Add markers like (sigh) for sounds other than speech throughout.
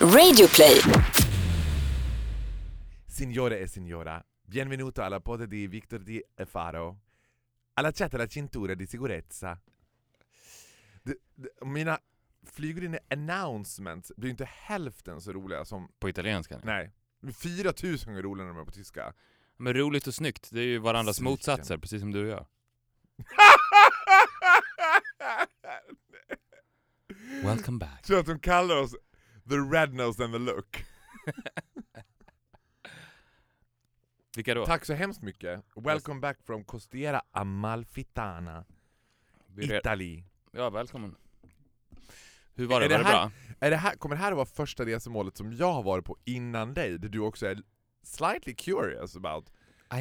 Radioplay. Signore e signora, benvenuto alla podd di Victor Di Faro. Allacciate la cintura di sicurezza. Det, det, mina flygande announcements blir inte hälften så roliga som... På italienska? Nej. 4000 gånger roligare än de är på tyska. Men roligt och snyggt, det är ju varandras Psyken. motsatser, precis som du och jag. (laughs) Welcome back. Tror att de kallar oss the red nose and the look. (laughs) Vilka då? Tack så hemskt mycket. Welcome back from Costiera Amalfitana, Italy. Ja, välkommen. Hur var det? Är Var det det här- bra? Är det här, kommer det här att vara första resemålet som jag har varit på innan dig, där du också är slightly curious about,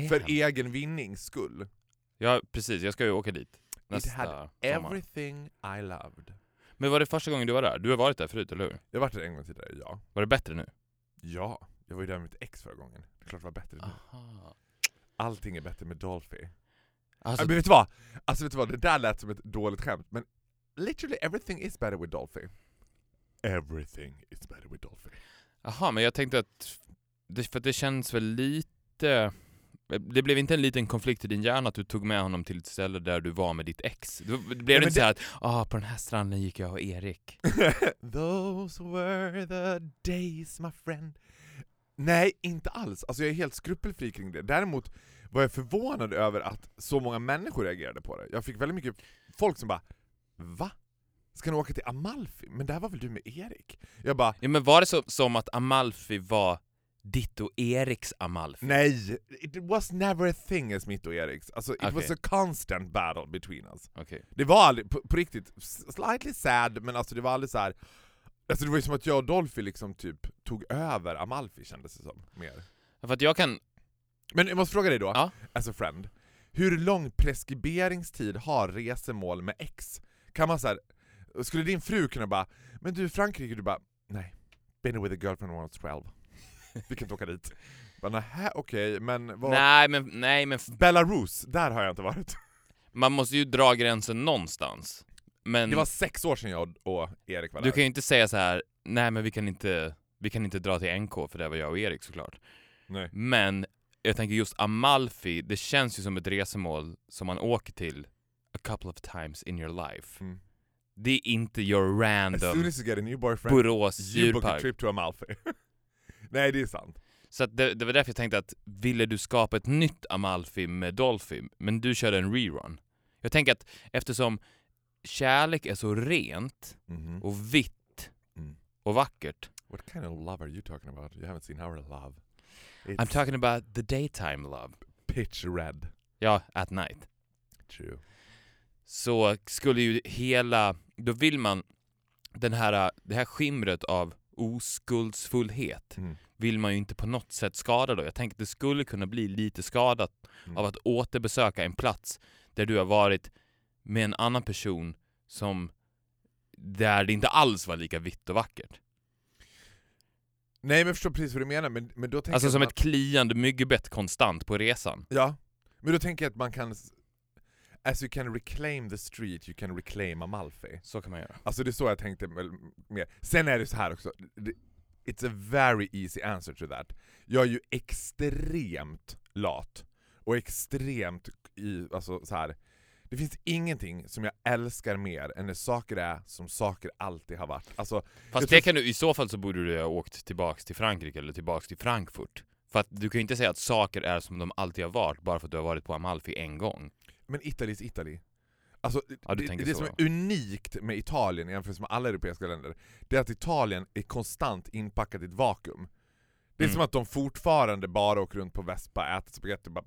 för egen vinnings skull? Ja, precis. Jag ska ju åka dit nästa had sommar. Everything I loved. Men var det första gången du var där? Du har varit där förut, eller hur? Jag har varit där en gång tidigare, ja. Var det bättre nu? Ja, jag var ju där med mitt ex förra gången. Det är klart det var bättre nu. Aha. Allting är bättre med Dolphy. Alltså, men vet du vad? Alltså vet du vad, det där lät som ett dåligt skämt, men literally everything is better with Dolphy. Everything is better with Dolphy. aha, men jag tänkte att... Det, för att det känns väl lite... Det blev inte en liten konflikt i din hjärna att du tog med honom till ett ställe där du var med ditt ex? Det det blev det inte så här att ah, på den här stranden gick jag och Erik. (laughs) Those were the days my friend. Nej, inte alls. Alltså jag är helt skrupelfri kring det. Däremot var jag förvånad över att så många människor reagerade på det. Jag fick väldigt mycket folk som bara Va? Ska ni åka till Amalfi? Men där var väl du med Erik? Jag bara Ja, men var det så, som att Amalfi var ditt och Eriks Amalfi? Nej! It was never a thing as mitt och Eriks. Alltså it was Okej. a constant battle between us. Okej. Det var aldrig, på, på riktigt, slightly sad, men alltså det var aldrig så här. Alltså det var ju som att jag och Dolphy liksom typ tog över Amalfi kändes det som, mer. För att jag kan... Men jag måste fråga dig då, Ja. as a friend. Hur lång preskriberingstid har resemål med ex? Kan man så här, skulle din fru kunna bara, men du Frankrike, du bara, nej, been with a girlfriend when I was 12. (laughs) Vi kan inte åka dit. Nähä, okej, men vad... Nej men, nej men Belarus, där har jag inte varit. (laughs) man måste ju dra gränsen någonstans. Men Det var sex år sedan jag och Erik var där. du kan ju inte säga så här. nej men vi kan inte, vi kan inte dra till NK för det var jag och Erik såklart. Nej. Men jag tänker just Amalfi, det känns ju som ett resemål som man åker till a couple of times in your life. Mm. Det är inte your As random soon as you get a new boyfriend, Borås you book a djurpark. trip to Amalfi. (laughs) Nej, det är sant. Så det, det var därför jag tänkte att ville du skapa ett nytt Amalfi med Dolphy, men du körde en rerun. Jag tänker att eftersom kärlek är så rent Mhm. och vitt Mm. och vackert. What kind of love are you talking about? You haven't seen our love. It's I'm talking about the daytime love. pitch red. Ja, at night. True. Så skulle ju hela, då vill man den här, det här skimret av oskuldsfullhet Mm. vill man ju inte på något sätt skada då. Jag tänker att det skulle kunna bli lite skadat Mm. av att återbesöka en plats där du har varit med en annan person som där det inte alls var lika vitt och vackert. Nej men jag förstår precis vad du menar, men, men då tänker Alltså som att ett kliande myggbett konstant på resan. Ja, men då tänker jag att man kan... As you can reclaim the street, you can reclaim Amalfi. Så kan man göra. Alltså det är så jag tänkte mer. Sen är det så här också, it's a very easy answer to that. Jag är ju extremt lat, och extremt i, alltså så här. Det finns ingenting som jag älskar mer än när saker är som saker alltid har varit. Alltså, Fast det kan du, i så fall så borde du ha åkt tillbaks till Frankrike eller tillbaks till Frankfurt. För att du kan ju inte säga att saker är som de alltid har varit bara för att du har varit på Amalfi en gång. Men Italy is Italy. Alltså, Ja, det, det som är unikt med Italien jämfört med alla europeiska länder, det är att Italien är konstant inpackat i ett vakuum. Det är Mm. som att de fortfarande bara åker runt på Vespa, äter spagetti och bara.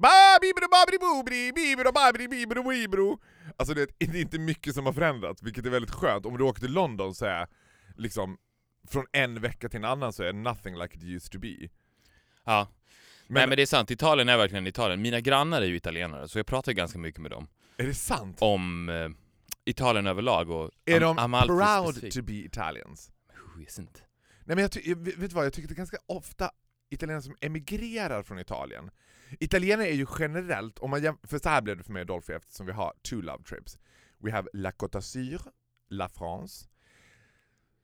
Alltså det, det är inte mycket som har förändrats, vilket är väldigt skönt. Om du åker till London så är liksom från en vecka till en annan så är nothing like it used to be. Ja. Nej men det är sant, Italien är verkligen Italien. Mina grannar är ju italienare, så jag pratar ganska mycket med dem är det sant? om eh, Italien överlag och är Am- de Amalfi proud specifikt. to be Italians? Who isn't? Nej men jag ty- vet vet vad, jag tycker det är ganska ofta italienare som emigrerar från Italien. Italienare är ju generellt, om man för så här blev det för mig och Dolphy eftersom vi har two love trips. We have La Côte d'Azur, La France.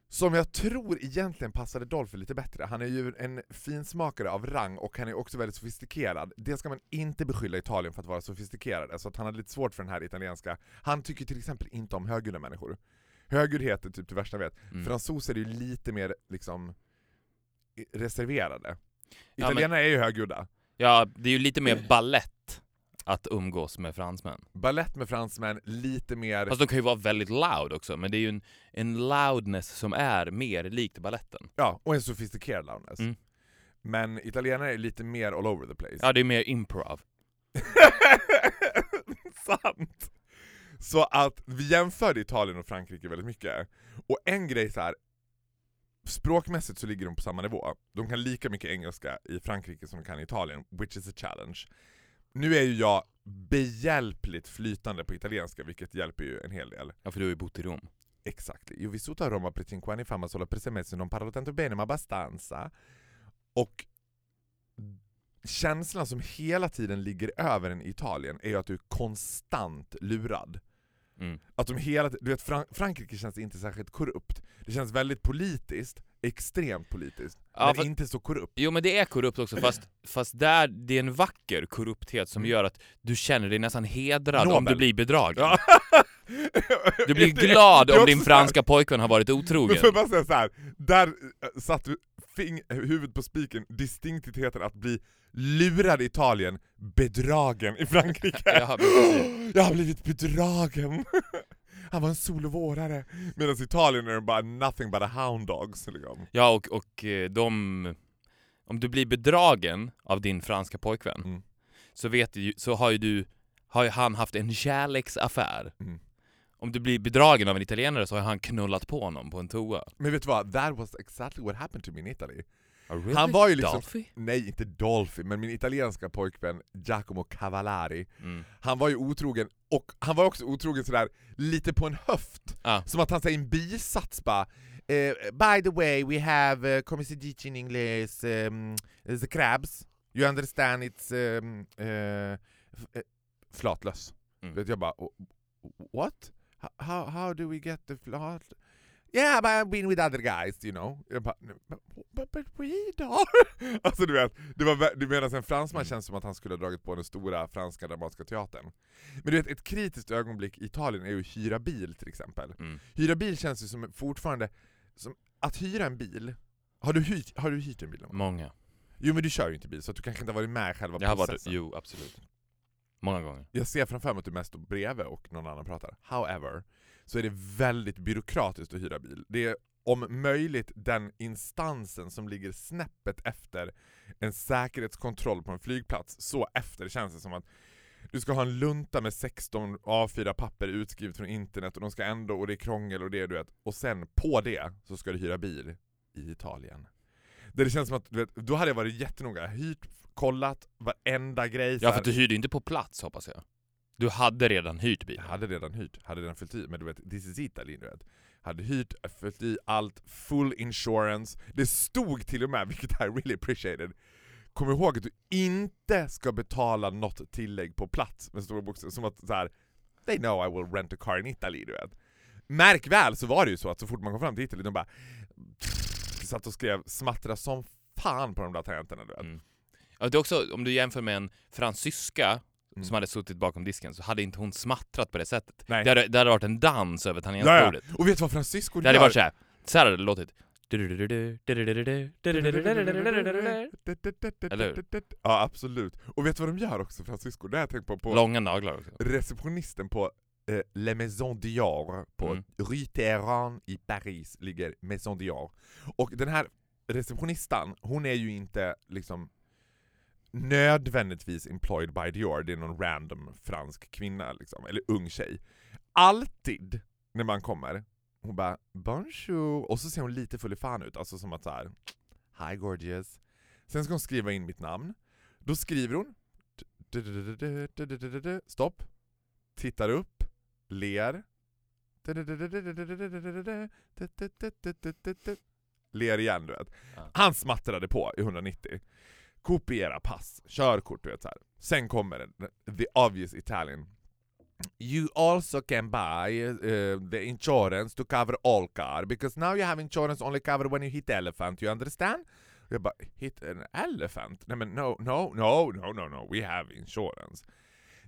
Som jag tror egentligen passade Dolphy lite bättre. Han är ju en finsmakare av rang och han är också väldigt sofistikerad. Det ska man inte beskylla Italien för att vara sofistikerad, alltså att han hade lite svårt för den här italienska... Han tycker till exempel inte om högljudda människor. Högljuddhet är typ det värsta jag vet. Mm. Fransoser är ju lite mer liksom reserverade. Ja, men- Italienare är ju högljudda. Ja, det är ju lite mer ballett att umgås med fransmän. Ballett med fransmän, lite mer... Fast de kan ju vara väldigt loud också, men det är ju en, en loudness som är mer likt balletten. Ja, och en sofistikerad loudness. Mm. Men italienare är lite mer all over the place. Ja, det är mer improv. (laughs) Sant! Så att vi jämförde Italien och Frankrike väldigt mycket. Och en grej så här. språkmässigt så ligger de på samma nivå. De kan lika mycket engelska i Frankrike som de kan i Italien, which is a challenge. Nu är ju jag behjälpligt flytande på italienska, vilket hjälper ju en hel del. Ja, för du har ju bott i Rom. Exakt. Io vissuto a Roma per cinque anni fa ma solo per sei mesi, non parlo tanto bene ma abbastanza. Och känslan som hela tiden ligger över en i Italien är ju att du är konstant lurad. Mm. Att de hela du vet Fran- Frankrike känns inte särskilt korrupt. Det känns väldigt politiskt, extremt politiskt, Ja, men för- inte så korrupt. Jo men det är korrupt också, fast, fast där, det är en vacker korrupthet som Mm. gör att du känner dig nästan hedrad om Nobel. du blir bedragen. Ja. Du blir (laughs) glad om din franska pojkvän har varit Men otrogen. jag bara säga så här. där eh, satt du fing- huvudet på spiken, distinktheten att bli lurad i Italien, bedragen i Frankrike. (laughs) Ja, (gasps) jag har blivit bedragen! (laughs) Han var en solovårare. Medan Italien är de bara nothing but a hound dogs. Liksom. Ja, och, och eh, de... Om du blir bedragen av din franska pojkvän, Mm. så, vet du, så har ju du, har ju han haft en kärleksaffär. Mm. Om du blir bedragen av en italienare så har han knullat på honom på en toa. Men vet du vad? That was exactly what happened to me in Italy. Really? Han var ju liksom- Dolphy? Nej, inte Dolphy, men min italienska pojkvän Giacomo Cavallari. Mm. Han var ju otrogen, och han var också otrogen sådär lite på en höft. Ah. Som att han säger en bisats bara eh, By the way, we have, uh, come si dice in English, um, the crabs. You understand it's um, uh, f- eh, flatlös. Mm. Jag bara, "Oh, what? How, how do we get the flat? Yeah, but I've been with other guys, you know. Jag bara, but, but, but we då? alltså du vet, det var, du menar en fransman Mm. känns som att han skulle ha dragit på den stora franska dramatiska teatern. Men du vet, ett kritiskt ögonblick i Italien är ju att hyra bil till exempel. Mm. Hyra bil känns ju som fortfarande, som att hyra en bil, har du hyrt, har du hyrt en bil? Många. Jo men du kör ju inte bil så du kanske inte har varit med i själva Jag har varit, processen. jo absolut. Många gånger. Jag ser framför mig att du mest står bredvid och någon annan pratar. However, så är det väldigt byråkratiskt att hyra bil. Det är om möjligt den instansen som ligger snäppet efter en säkerhetskontroll på en flygplats. Så efter känns det som att du ska ha en lunta med 16 A4-papper utskrivet från internet och de ska ändå, och det är krångel och det du vet. Och sen på det så ska du hyra bil i Italien. Där det känns som att, du vet, då hade jag varit jättenoga, hyrt, kollat varenda grej. Ja för du hyrde inte på plats hoppas jag. Du hade redan hyrt Jag bilen. hade redan hyrt, hade redan fyllt i, men du vet, this is Italy du vet. Hade hyrt, fyllt i allt, full insurance. Det stod till och med, (laughs) vilket I really appreciated, kom ihåg att du inte ska betala något tillägg på plats med stora bokstäver, som att så här, they know I will rent a car in Italy du vet. Märk väl så var det ju så att så fort man kom fram till Italy, de bara (sniffs) satt och skrev smattra som fan på de där tangenterna du vet. Mm. Ja, det är också, om du jämför med en fransyska Mm. som hade suttit bakom disken så hade inte hon smattrat på det sättet. Nej. Det hade, det hade varit en dans över Ja, ja. tangentbordet. Och vet du vad Francisco Det hade gör? varit såhär, så här hade det låtit. Eller Ja absolut. Och vet du vad de gör också Francisco? Det har jag tänkt på, på Långa naglar också. receptionisten på eh, Le Maison Dior på Mm. Rue Téhéran i Paris ligger Maison Dior. Och den här receptionistan, hon är ju inte liksom nödvändigtvis employed by Dior, det är någon random fransk kvinna liksom, eller ung tjej. Alltid när man kommer, hon bara 'bonjour' och så ser hon lite full i fan ut, alltså som att så här, 'Hi gorgeous' Sen ska hon skriva in mitt namn, då skriver hon Stopp Tittar upp, ler Ler igen du vet. Han smattrade på i 190 Kopiera pass, körkort du vet så här. Sen kommer det, the obvious Italian you also can buy uh, the insurance to cover all car, because now you have insurance only cover when you hit elephant, you understand? Jag bara, hit an elephant? Nej men no, no, no, no, no, no, we have insurance.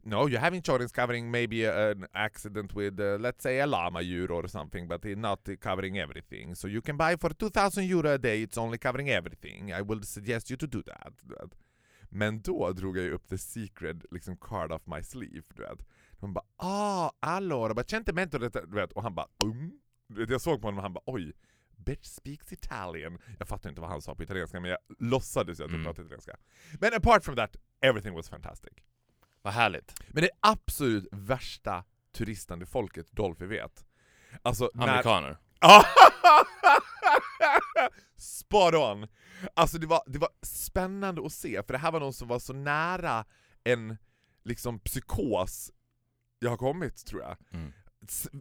No, you have insurance covering maybe an accident with, uh, let's say, a lama djur or something, but it's not covering everything. So you can buy for 2000 euro a day, it's only covering everything. I will suggest you to do that. Men då drog jag ju upp the secret liksom card off my sleeve, du vet. De bara ah, allora, bacentemento, du vet. Och han bara um. Jag såg på honom och han bara oj, bitch speaks Italian. Jag fattar inte vad han sa på italienska men jag låtsades ju att jag Mm. pratade italienska. Men apart from that, everything was fantastic. Vad härligt. Men det absolut värsta turistande folket Dolphy vet. Alltså när... Amerikaner. (laughs) Spot on! Alltså det var, det var spännande att se, för det här var någon som var så nära en liksom psykos jag har kommit tror jag. Mm.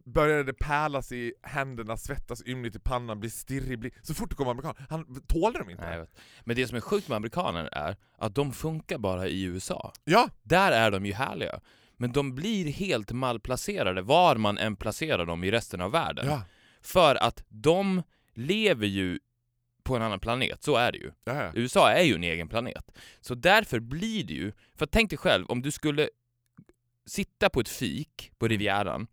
Började pärlas i händerna, svettas ymnigt i pannan, bli stirrig, bli... så fort det kom amerikan, han tålde dem inte. Nej. Men det som är sjukt med amerikaner är att de funkar bara i USA. Ja, Där är de ju härliga. Men de blir helt malplacerade var man än placerar dem i resten av världen. ja, För att de lever ju på en annan planet, så är det ju. ja, ja. USA är ju en egen planet. Så därför blir det ju, för tänk dig själv om du skulle sitta på ett fik på Rivieran.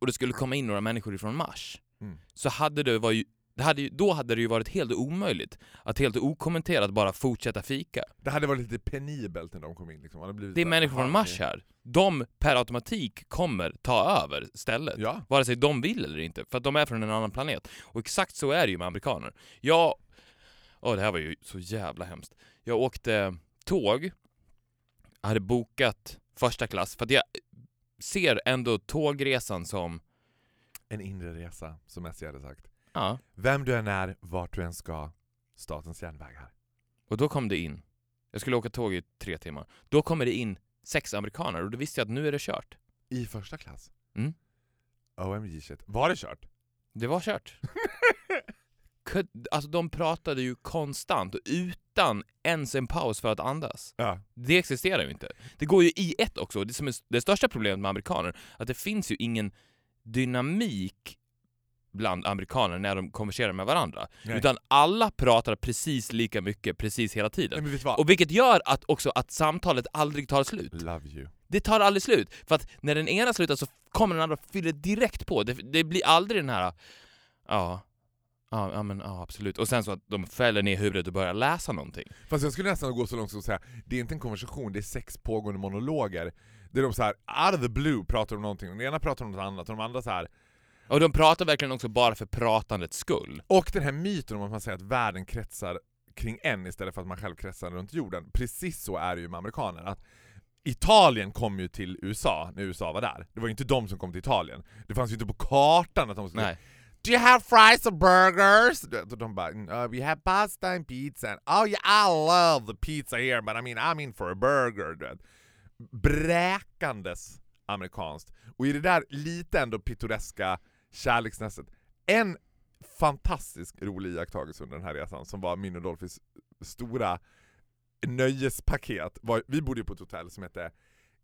Och det skulle komma in några människor ifrån Mars, Mm. så hade det varit det hade, då hade det ju varit helt omöjligt att helt okommenterat bara fortsätta fika. Det hade varit lite penibelt när de kom in. Liksom. Blivit Det är människor från "Aha, Mars okej." här. De per automatik kommer ta över stället. Ja. Vare sig de vill eller inte, för att de är från en annan planet. Och exakt så är det ju med amerikaner. Jag... Åh, det här var ju så jävla hemskt. Jag åkte tåg, jag hade bokat första klass, för att jag ser ändå tågresan som... En inre resa, som SJ hade sagt. Ja, Vem du än är, vart du än ska, Statens järnvägar. och då kom det in. Jag skulle åka tåg i tre timmar. Då kommer det in sex amerikaner och då visste jag att nu är det kört. I första klass? Mm. OMG shit. Var det kört? Det var kört. (laughs) Alltså de pratade ju konstant utan ens en paus för att andas. Ja. Det existerar ju inte. Det går ju i ett också. Det som är det största problemet med amerikaner, att det finns ju ingen dynamik bland amerikaner när de konverserar med varandra. Nej. Utan alla pratar precis lika mycket precis hela Nej, tiden. vad? Och vilket gör att också att samtalet aldrig tar slut. Love you. Det tar aldrig slut. För att när den ena slutar så kommer den andra och fyller direkt på. Det, det blir aldrig den här... Ja, ja, ja, men, ja, absolut. Och sen så att de fäller ner huvudet och börjar läsa någonting. Fast jag skulle nästan gå så långt som att säga, det är inte en konversation, det är sex pågående monologer. Där de så här, out of the blue pratar om någonting, och den ena pratar om något annat, och de andra så här. Och de pratar verkligen också bara för pratandets skull. Och den här myten om att man säger att världen kretsar kring en istället för att man själv kretsar runt jorden. Precis så är det ju med amerikaner. Att Italien kom ju till USA när USA var där. Det var ju inte de som kom till Italien. Det fanns ju inte på kartan att de skulle Nej. Do you have fries or burgers? De bara uh, We have pasta and pizza. Oh yeah, I love the pizza here but I mean I'm in for a burger. Bräkandes amerikanskt. Och i det där lite ändå pittoreska kärleksnästet. En fantastisk rolig iakttagelse under den här resan som var min och Dolphys stora nöjespaket. Var, vi bodde på ett hotell som hette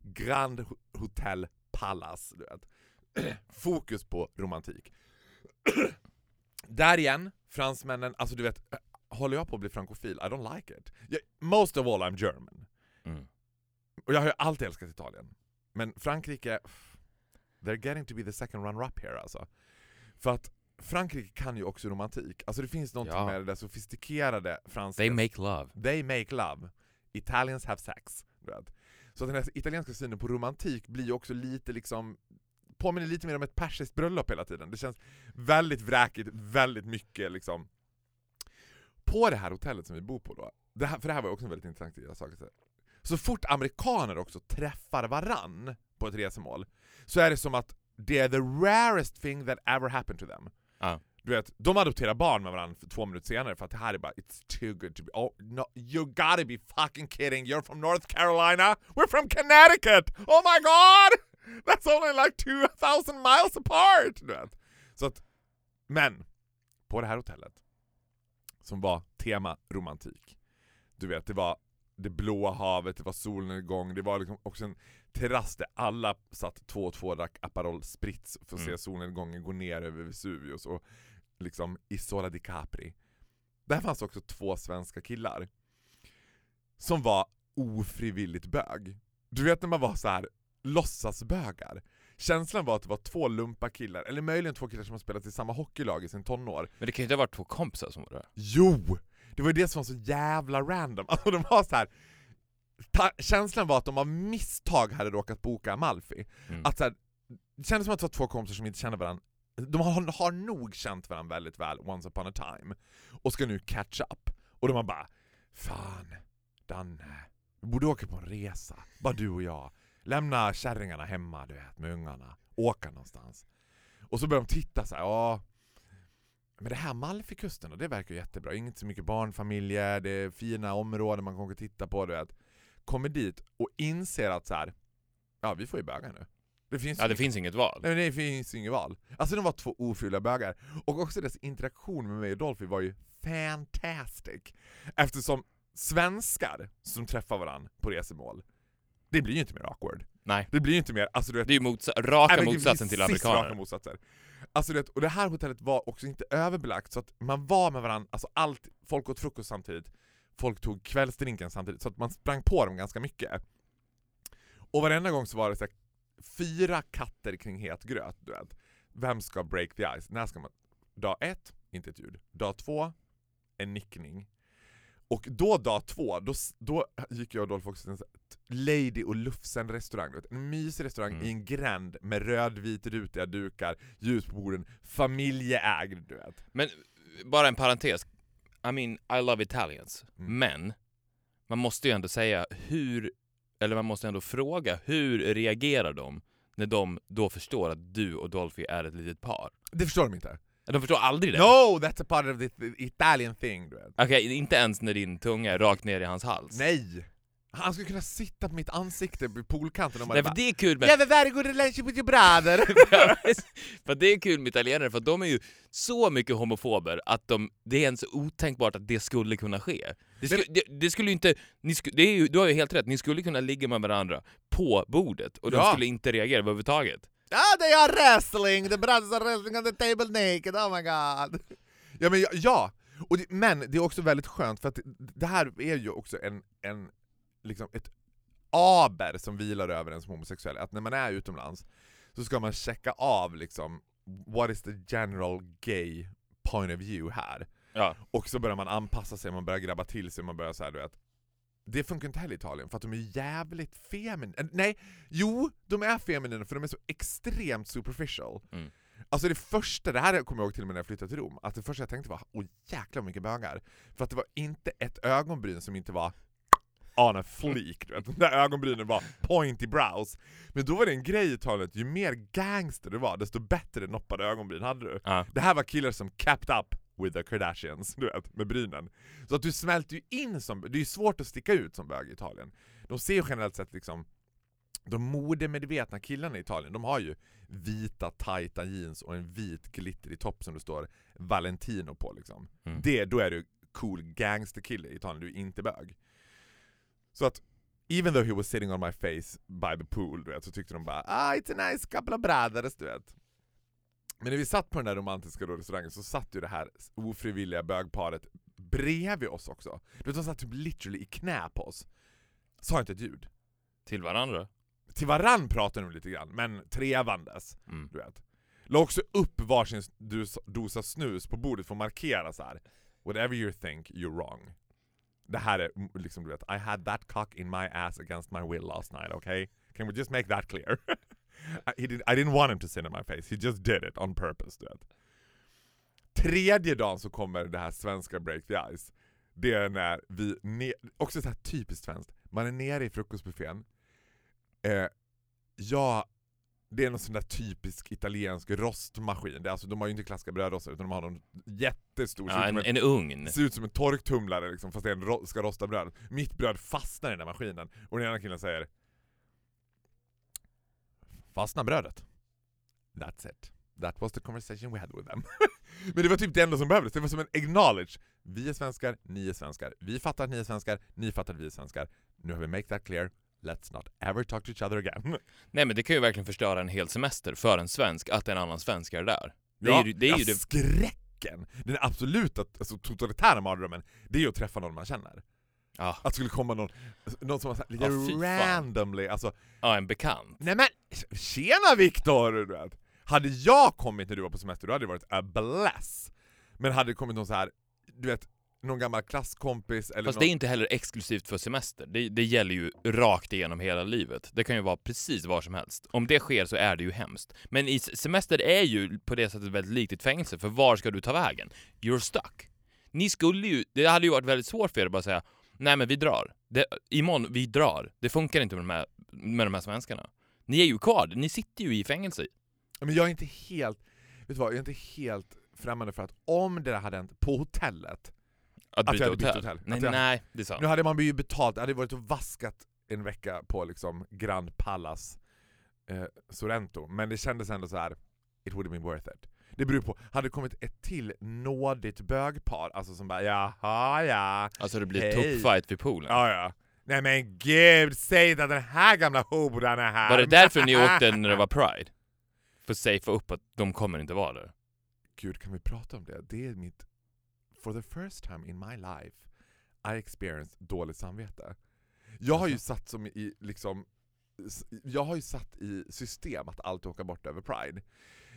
Grand Hotel Palace. Du vet. (clears throat) Fokus på romantik. (clears throat) Där igen, fransmännen, alltså du vet, håller jag på att bli frankofil? I don't like it. Jag, most of all I'm German. Mm. Och jag har ju alltid älskat Italien. Men Frankrike, they're getting to be the second runner-up here alltså. För att Frankrike kan ju också romantik. Alltså det finns något Ja. med det där sofistikerade franska. They make love. They make love. Italians have sex. vet. Så den här italienska synen på romantik blir ju också lite liksom påminner lite mer om ett persiskt bröllop hela tiden. Det känns väldigt vräkigt, väldigt mycket liksom. På det här hotellet som vi bor på då, det här, för det här var också en väldigt intressant sak. Så fort amerikaner också träffar varann på ett resemål, så är det som att det är the rarest thing that ever happened to them. Ja. Du vet, de adopterar barn med varandra för två minuter senare för att det här är bara It's too good to be... Oh, no, you gotta be fucking kidding! You're from North Carolina! We're from Connecticut! Oh my god! That's only like 2000 miles apart! Du vet. Så att, men, på det här hotellet, som var tema romantik, du vet, det var det blåa havet, det var solnedgång, det var liksom också en terrass där alla satt två och två drack Aperol Spritz för att Mm. se solnedgången gå ner över Vesuvius och liksom Isola di Capri. Där fanns också två svenska killar som var ofrivilligt bög. Du vet när man var så här låtsasbögar. Känslan var att det var två lumpa killar, eller möjligen två killar som har spelat i samma hockeylag i sin tonår. Men det kan ju inte ha varit två kompisar som var där. Jo! Det var ju det som var så jävla random. (laughs) Alltså de var så här. Känslan var att de av misstag hade råkat boka Amalfi. Mm. Att så här, det kändes som att det var två kompisar som inte kände varandra. De har, har nog känt varandra väldigt väl once upon a time. Och ska nu catch up. Och de har bara Fan, Danne. Vi borde åka på en resa. Bara du och jag. Lämna kärringarna hemma du vet, med ungarna. Åka någonstans. Och så börjar de titta så här, ja. Men det här Malfikusten då, det verkar jättebra. Inget så mycket barnfamiljer, det är fina områden man kan titta på. Du vet. Kommer dit och inser att så här, ja vi får ju böga nu. Det finns, Ja, ju det finns inget val. Nej, det finns inget val. Alltså de var två ofyllda bögar. Och också deras interaktion med mig och Dolphy var ju fantastic. Eftersom svenskar som träffar varandra på resemål, det blir ju inte mer awkward. Nej. Det blir ju inte mer, alltså du vet, Det är ju motsa- raka Nej, motsatsen till precis raka amerikaner. motsatser. Alltså du vet, och det här hotellet var också inte överbelagt, så att man var med varandra, alltså allt, folk åt frukost samtidigt, folk tog kvällsdrinken samtidigt, så att man sprang på dem ganska mycket. Och varenda gång så var det så här, fyra katter kring het gröt, du vet. Vem ska break the ice? När ska man? Dag ett, inte ett ljud. Dag två, en nickning. Och då dag två, då, då gick jag och Dolph också till sån här Lady och Lufsen restaurang, en mysig restaurang Mm. i en gränd med rödvit rutiga dukar, ljus på borden, familjeägd du vet. Men bara en parentes. I mean, I love Italians. Mm. Men man måste ju ändå säga hur, eller man måste ändå fråga hur reagerar de när de då förstår att du och Dolphy är ett litet par? Det förstår de inte. De förstår aldrig det. No, that's a part of the, Italian thing du vet. Okej, inte ens när din tunga är rakt ner i hans hals. Nej! Han skulle kunna sitta på mitt ansikte på poolkanten och man Nej, för bara det är kul med... Have a very good relationship with your brother! (laughs) för det är kul med italienare, för de är ju så mycket homofober att de, det är ens otänkbart att det skulle kunna ske. Det skulle, det, det skulle inte... Ni sku, det är ju, du har ju helt rätt, ni skulle kunna ligga med varandra på bordet och de Ja. skulle inte reagera överhuvudtaget. Ah, they are wrestling! The brothers are wrestling on the table naked, oh my god! Ja, men ja, ja. Och det, men det är också väldigt skönt för att det, det här är ju också en, en liksom ett aber som vilar över en som homosexuell, att när man är utomlands så ska man checka av liksom what is the general gay point of view här? Ja. Och så börjar man anpassa sig, man börjar grabba till sig, man börjar så här, du vet. Det funkar inte heller i Italien för att de är jävligt feminina. Nej, jo, de är feminina för de är så extremt superficial. Mm. Alltså det första, det här kommer jag ihåg till och med när jag flyttade till Rom, att det första jag tänkte var åh jäklar vad mycket bögar. För att det var inte ett ögonbryn som inte var on a fleek, du vet. De där ögonbrynen var pointy brows. Men då var det en grej i Italien, att ju mer gangster du var, desto bättre noppade ögonbryn hade du. Ja. Det här var killar som kept up with the Kardashians, du vet, med brynen. Så att du smälter ju in som, det är ju svårt att sticka ut som bög i Italien. De ser ju generellt sett liksom, de modemedvetna killarna i Italien, de har ju vita tajta jeans och en vit glittrig topp som det står Valentino på liksom. Mm. Det, då är du cool gangsterkille i Italien, du är inte bög. Så att, even though he was sitting on my face by the pool, du vet, så tyckte de bara ah, it's a nice couple of brothers, du vet. Men när vi satt på den där romantiska då restaurangen så satt ju det här ofrivilliga bögparet bredvid oss också. Du vet, de satt typ literally i knä på oss. Sa inte ett ljud. Till varandra. Till varann pratade de lite grann, men trevandes. Mm. Du vet. La också upp varsin dosa snus på bordet för att markera så här. Whatever you think, you're wrong. Det här är liksom du vet, I had that cock in my ass against my will last night, okay? Can we just make that clear? (laughs) I, he did, I didn't want him to sit in my face, he just did it on purpose, du vet. Tredje dagen så kommer det här svenska break the ice. Det är när vi, ne- också så här typiskt svenskt, man är nere i frukostbuffén, eh, jag det är någon sån där typisk italiensk rostmaskin. Det är alltså, de har ju inte klassiska brödrostar utan de har någon jättestor, Ja, en, en ugn. ser ut som en torktumlare liksom, fast det är en ro ska rosta bröd. Mitt bröd fastnar i den där maskinen och den ena killen säger Fastnar brödet? That's it. That was the conversation we had with them. (laughs) Men det var typ det enda som behövdes, det var som en acknowledge Vi är svenskar, ni är svenskar. Vi fattar att ni är svenskar, ni fattar att vi är svenskar. Nu har vi make that clear. Let's not ever talk to each other again. (laughs) Nej men det kan ju verkligen förstöra en hel semester för en svensk att en annan svensk är där. Det är ja, ju det. Är ju ja, det. skräcken! Den absoluta alltså, totalitära mardrömmen, det är ju att träffa någon man känner. Ja. Att det skulle komma någon, någon som var så här, lite Ja, randomly, alltså ja, en bekant. Nej men, tjena Viktor! du vet. Hade jag kommit när du var på semester, då hade det varit a bless. Men hade det kommit någon så här, du vet, någon gammal klasskompis eller Fast någon... det är inte heller exklusivt för semester. Det, det gäller ju rakt igenom hela livet. Det kan ju vara precis var som helst. Om det sker så är det ju hemskt. Men i semester är ju på det sättet väldigt likt ett fängelse, för var ska du ta vägen? You're stuck. Ni skulle ju, det hade ju varit väldigt svårt för er att bara säga Nej men vi drar. Det, imorgon, vi drar. Det funkar inte med de, här, med de här svenskarna. Ni är ju kvar, ni sitter ju i fängelse. Men jag är inte helt, vet du vad, jag är inte helt främmande för att om det där hade hänt på hotellet, Att Att jag hade bytt hotell. hotell. Nej, jag- nej, det är sant. nu hade man ju betalt, det hade varit och vaskat en vecka på liksom Grand Palace eh, Sorrento, men det kändes ändå så här. it would have been worth it. Det beror på, hade det kommit ett till nådigt bögpar, alltså som bara jaha ja, Alltså det blir Hej. tuppfight vid poolen. ja ja. Nej men gud, säg inte att den här gamla horan är här! Var det därför ni åkte när det var Pride? För att safea upp att de kommer inte vara där? Gud, kan vi prata om det? Det är mitt... For the first time in my life I experienced dåligt samvete. Jag har ju Jaså? satt som i liksom... Jag har ju satt i system att alltid åka bort över Pride.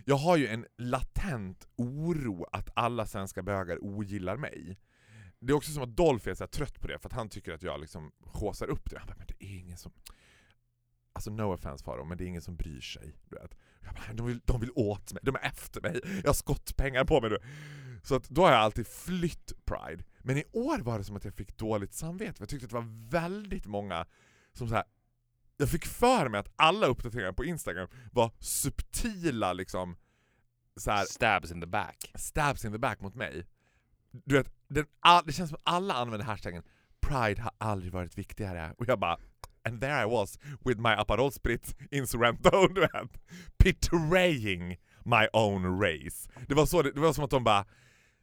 Jag har ju en latent oro att alla svenska bögar ogillar mig. Det är också som att Dolph är så här trött på det, för att han tycker att jag liksom håsar upp det. Han bara, men det är ingen som... Alltså no offense Faro, men det är ingen som bryr sig. Du vet. Jag bara, de, vill, de vill åt mig, de är efter mig, jag har skottpengar på mig nu. Så att då har jag alltid flytt Pride. Men i år var det som att jag fick dåligt samvete, för jag tyckte att det var väldigt många som så här. Jag fick för mig att alla uppdateringar på Instagram var subtila liksom så här, Stabs in the back. stabs in the back mot mig. Du vet, den, all, det känns som att alla använder hashtaggen Pride har aldrig varit viktigare. Och jag bara And there I was with my Aperol Spritz in Sorrento, (laughs) du vet. Betraying my own race. Det var, så, det, det var som att de bara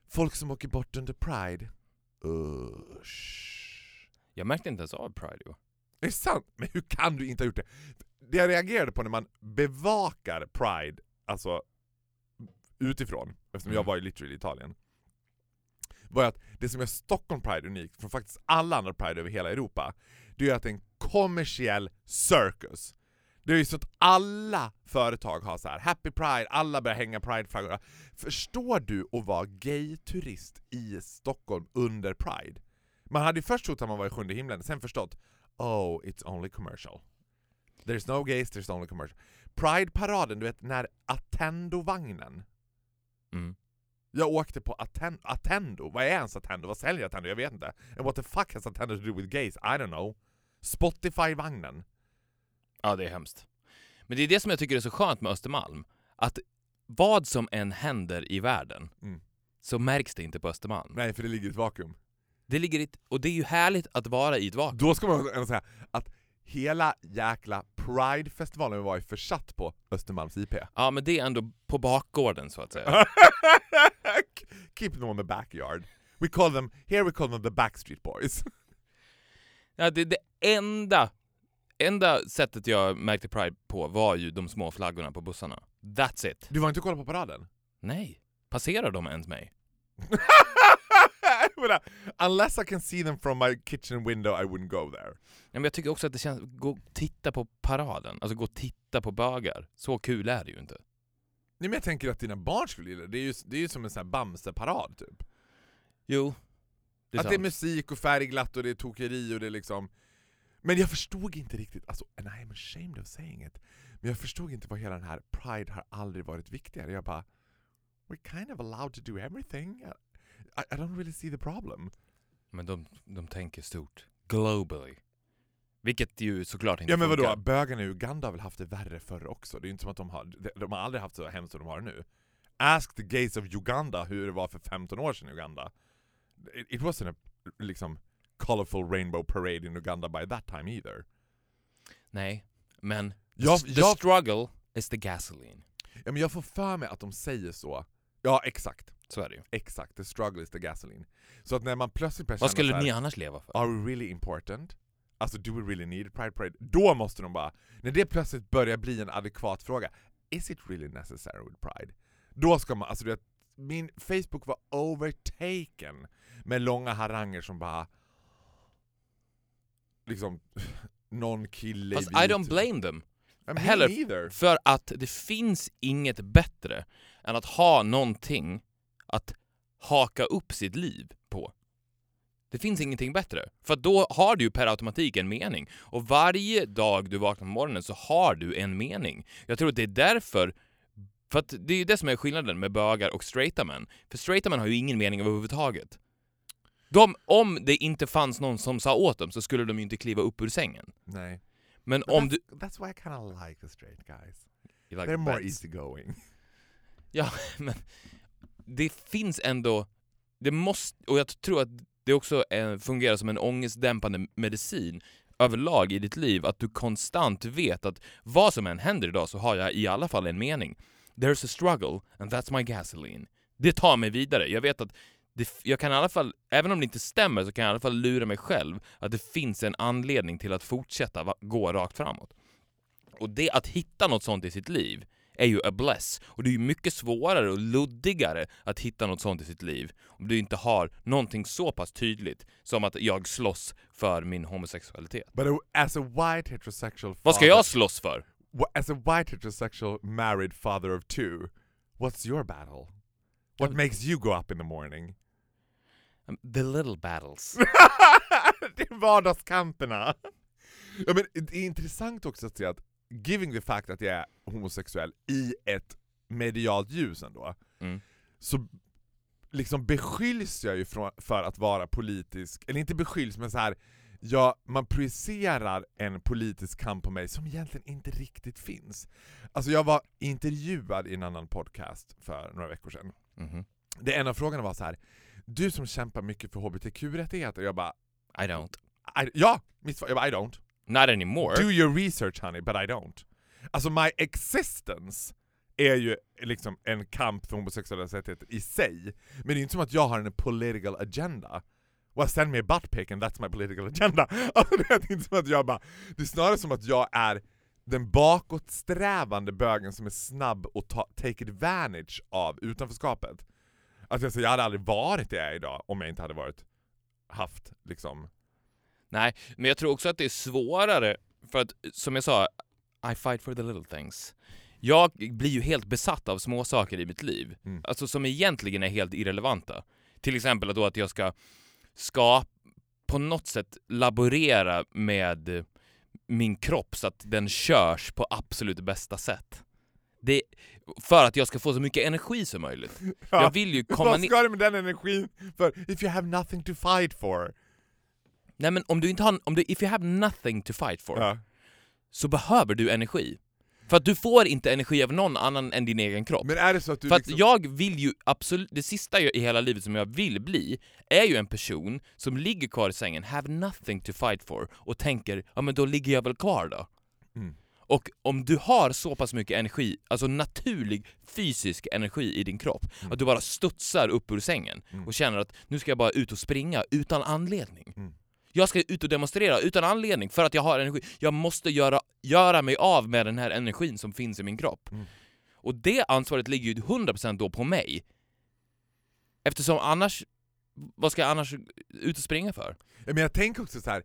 Folk som åker bort under Pride, usch. Jag märkte inte ens av Pride i år. Är det sant? Men hur kan du inte ha gjort det? Det jag reagerade på när man bevakar Pride, alltså utifrån, eftersom jag Mm. var ju literally i Italien, var att det som gör Stockholm Pride unikt från faktiskt alla andra Pride över hela Europa, det är att det är en kommersiell circus. Det är ju så att alla företag har så här Happy Pride, alla börjar hänga Pride-flaggor. Förstår du att vara gay-turist i Stockholm under Pride? Man hade ju först trott att man var i sjunde himlen, sen förstått Oh, it's only commercial. There's no gays, there's only commercial. Pride-paraden, du vet när Attendo-vagnen Mm. jag åkte på Atten Attendo, vad är ens Attendo? Vad säljer Attendo? Jag vet inte. And what the fuck has Attendo to do with gays? I don't know. Spotify-vagnen. Ja, det är hemskt. Men det är det som jag tycker är så skönt med Östermalm. Att vad som än händer i världen Mm. så märks det inte på Östermalm. Nej, för det ligger i ett vakuum. Det ligger i och det är ju härligt att vara i ett vakuum. Då ska man ändå säga att hela jäkla Pride-festivalen var ju försatt på Östermalms IP. Ja, men det är ändå på bakgården så att säga. (laughs) Keep them on the backyard. We call them, here we call them the Backstreet Boys. (laughs) Ja, det, det enda, enda sättet jag märkte Pride på var ju de små flaggorna på bussarna. That's it. Du var inte och kollade på paraden? Nej. Passerar de ens mig? (laughs) (laughs) Menar, Unless I can see them from my kitchen window I wouldn't go there. Ja, men jag tycker också att det känns... Gå och titta på paraden. Alltså gå och titta på bögar. Så kul är det ju inte. Nej, men jag tänker att dina barn skulle gilla det. Det är ju, det är ju som en sån här Bamse-parad typ. Jo. Det att det är sant. musik och färgglatt och det är tokeri och det är liksom... Men jag förstod inte riktigt, alltså, and I am ashamed of saying it, men jag förstod inte vad hela den här Pride har aldrig varit viktigare. Jag bara, we're kind of allowed to do everything. I, I don't really see the problem. Men de, de tänker stort. Globally. Vilket ju såklart inte Ja men vadå, funkar. bögarna i Uganda har väl haft det värre förr också? Det är ju inte som att de har, de, de har aldrig haft så hemskt som de har nu. Ask the gays of Uganda hur det var för 15 år sedan i Uganda. It, it wasn't a liksom colorful rainbow parade in Uganda by that time either. Nej, men Jag, the jag, struggle is the gasoline. ja, men jag får för mig att de säger så. Ja exakt. Så är det ju. Exakt, the struggle is the gasoline. Så att när man plötsligt börjar Vad skulle här, ni annars leva för? Are we really important? Alltså do we really need pride parade? Då måste de bara, när det plötsligt börjar bli en adekvat fråga, is it really necessary with pride? Då ska man, alltså du vet, min Facebook var overtaken med långa haranger som bara liksom (laughs) någon kille Fast i don't blame them. Heller. either. För att det finns inget bättre än att ha någonting att haka upp sitt liv på. Det finns ingenting bättre. För då har du ju per automatik en mening. Och varje dag du vaknar på morgonen så har du en mening. Jag tror att det är därför för att det är ju det som är skillnaden med bögar och straighta män. För straighta män har ju ingen mening överhuvudtaget. De, om det inte fanns någon som sa åt dem så skulle de ju inte kliva upp ur sängen. Nej. Men But om that's, du... That's why I kind of like the straight guys. You like They're more easygoing. Ja, (laughs) men det finns ändå... Det måste... Och jag tror att det också fungerar som en ångestdämpande medicin överlag i ditt liv, att du konstant vet att vad som än händer idag så har jag i alla fall en mening. There's a struggle and that's my gasoline. Det tar mig vidare. Jag vet att det, jag kan i alla fall, även om det inte stämmer, så kan jag i alla fall lura mig själv att det finns en anledning till att fortsätta va- gå rakt framåt. Och det att hitta något sånt i sitt liv är ju a bless. Och det är ju mycket svårare och luddigare att hitta något sånt i sitt liv om du inte har någonting så pass tydligt som att jag slåss för min homosexualitet. But as a white heterosexual Vad ska father- jag slåss för? As a white heterosexual married father of two, what's your battle? What Ja, makes you go up in the morning? The little battles. (laughs) det är vardagskamperna. Ja, men det är intressant också att se att, giving the fact att jag är homosexuell i ett medialt ljus ändå, Mm. så liksom beskylls jag ju för att vara politisk, eller inte beskylls men så här. Ja, man projicerar en politisk kamp på mig som egentligen inte riktigt finns. Alltså jag var intervjuad i en annan podcast för några veckor sedan. Mhm. Det en av frågorna var så här. du som kämpar mycket för HBTQ-rättigheter, jag bara I don't. I, ja, mitt svar, jag bara I don't. Not anymore. Do your research honey, but I don't. Alltså my existence är ju liksom en kamp för homosexuella rättigheter i sig, men det är inte som att jag har en political agenda. Well send me a butt pic and that's my political agenda. (laughs) Alltså, det är inte som att jag bara, det är snarare som att jag är den bakåtsträvande bögen som är snabb att ta, take advantage av utanförskapet. Alltså jag, jag hade aldrig varit det jag är idag om jag inte hade varit haft liksom Nej, men jag tror också att det är svårare för att, som jag sa, I fight for the little things. Jag blir ju helt besatt av små saker i mitt liv, Mm. alltså som egentligen är helt irrelevanta. Till exempel då att jag ska, ska på något sätt laborera med min kropp så att den körs på absolut bästa sätt. Det, för att jag ska få så mycket energi som möjligt. (laughs) Ja. Jag vill ju (laughs) komma Vad ner... ska du med den energin för? If you have nothing to fight for. Nej men om du inte har... Om du, if you have nothing to fight for, Ja. så behöver du energi. För att du får inte energi av någon annan än din egen kropp. Men är det så att du För liksom... att jag vill ju absolut, det sista jag- i hela livet som jag vill bli, är ju en person som ligger kvar i sängen, have nothing to fight for, och tänker, ja men då ligger jag väl kvar då. Mm. Och om du har så pass mycket energi, alltså naturlig fysisk energi i din kropp, Mm. att du bara studsar upp ur sängen Mm. och känner att nu ska jag bara ut och springa utan anledning. Mm. Jag ska ut och demonstrera utan anledning för att jag har energi. Jag måste göra, göra mig av med den här energin som finns i min kropp. Mm. Och det ansvaret ligger ju 100% då på mig. Eftersom annars, vad ska jag annars ut och springa för? Men jag tänker också så här.